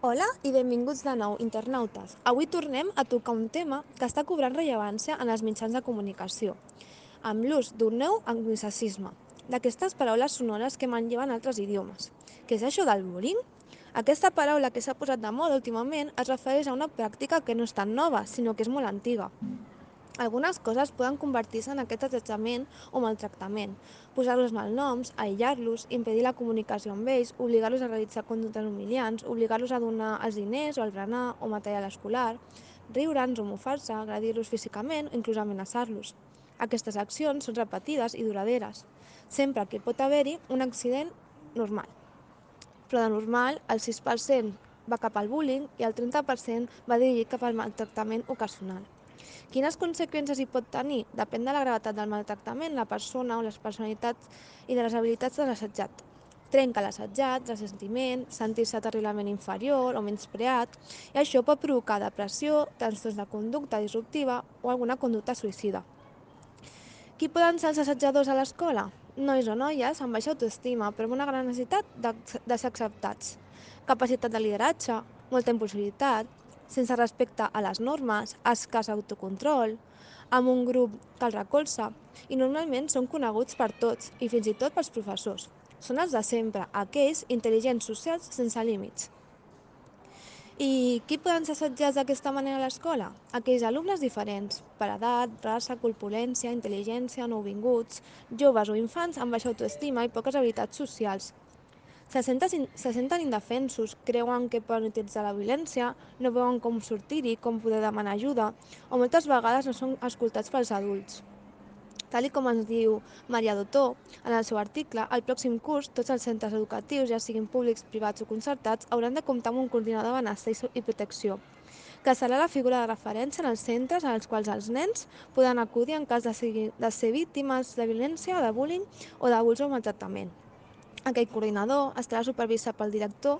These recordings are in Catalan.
Hola i benvinguts de nou, internautes. Avui tornem a tocar un tema que està cobrant rellevància en els mitjans de comunicació, amb l'ús d'un nou anglicisme, d'aquestes paraules sonores que manlleven altres idiomes. Què és això del bullying? Aquesta paraula que s'ha posat de moda últimament es refereix a una pràctica que no és tan nova, sinó que és molt antiga. Algunes coses poden convertir-se en aquest assetjament o maltractament, posar-los malnoms, aïllar-los, impedir la comunicació amb ells, obligar-los a realitzar conductes humiliants, obligar-los a donar els diners o el berenar o material escolar, riure'ns o mofar-se, agredir-los físicament o inclús amenaçar-los. Aquestes accions són repetides i duraderes, sempre que pot haver-hi un accident normal. Però de normal, el 6% va cap al bullying i el 30% va dirigit cap al maltractament ocasional. Quines conseqüències hi pot tenir? Depèn de la gravetat del maltractament, la persona o les personalitats i de les habilitats de l'assetjat. Trenca l'assetjat, ressentiment, sentir-se terriblement inferior o menyspreat, i això pot provocar depressió, trastorns de conducta disruptiva o alguna conducta suïcida. Qui poden ser els assetjadors a l'escola? Nois o noies amb baixa autoestima, però amb una gran necessitat de, de ser acceptats. Capacitat de lideratge, molta impulsivitat, sense respecte a les normes, escàs autocontrol, amb un grup que el recolza i normalment són coneguts per tots i fins i tot pels professors. Són els de sempre, aquells intel·ligents socials sense límits. I qui poden ser assetjats d'aquesta manera a l'escola? Aquells alumnes diferents, per edat, raça, corpulència, intel·ligència, nouvinguts, joves o infants amb baixa autoestima i poques habilitats socials, se senten, se senten indefensos, creuen que poden utilitzar la violència, no veuen com sortir-hi, com poder demanar ajuda, o moltes vegades no són escoltats pels adults. Tal com ens diu Maria Dotó en el seu article, al pròxim curs tots els centres educatius, ja siguin públics, privats o concertats, hauran de comptar amb un coordinador de benestar i protecció, que serà la figura de referència en els centres en els quals els nens poden acudir en cas de, ser, de ser víctimes de violència, de bullying o d'abús o maltractament. Aquest coordinador estarà supervisat pel director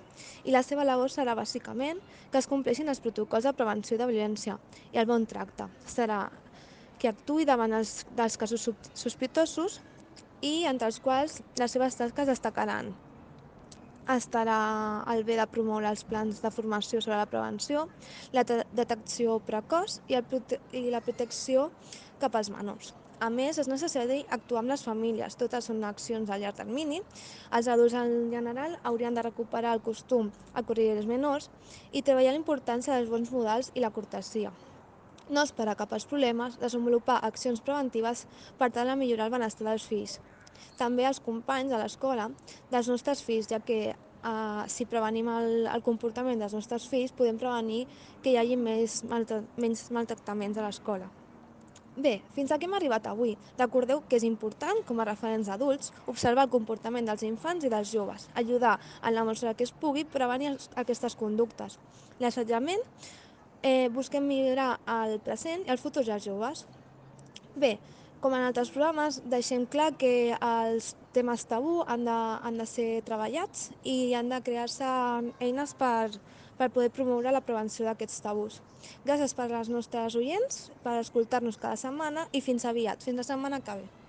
i la seva labor serà bàsicament que es compleixin els protocols de prevenció de violència i el bon tracte. Serà que actuï davant els, dels casos sospitosos i entre els quals les seves tasques destacaran. Estarà al bé de promoure els plans de formació sobre la prevenció, la detecció precoç i, el prote i la protecció cap als menors. A més, és necessari actuar amb les famílies. Totes són accions a llarg termini. Els adults en general haurien de recuperar el costum a corregir els menors i treballar la importància dels bons modals i la cortesia. No esperar cap als problemes, desenvolupar accions preventives per tal de millorar el benestar dels fills. També als companys a l'escola dels nostres fills, ja que eh, si prevenim el, el comportament dels nostres fills podem prevenir que hi hagi més maltra menys maltractaments a l'escola. Bé, fins aquí hem arribat avui. Recordeu que és important, com a referents adults, observar el comportament dels infants i dels joves, ajudar en la mesura que es pugui prevenir aquestes conductes. L'assetjament, eh, busquem millorar el present i el futur dels joves. Bé, com en altres programes, deixem clar que els temes tabú han de, han de ser treballats i han de crear-se eines per, per poder promoure la prevenció d'aquests tabús. Gràcies per les nostres oients, per escoltar-nos cada setmana i fins aviat, fins la setmana que ve.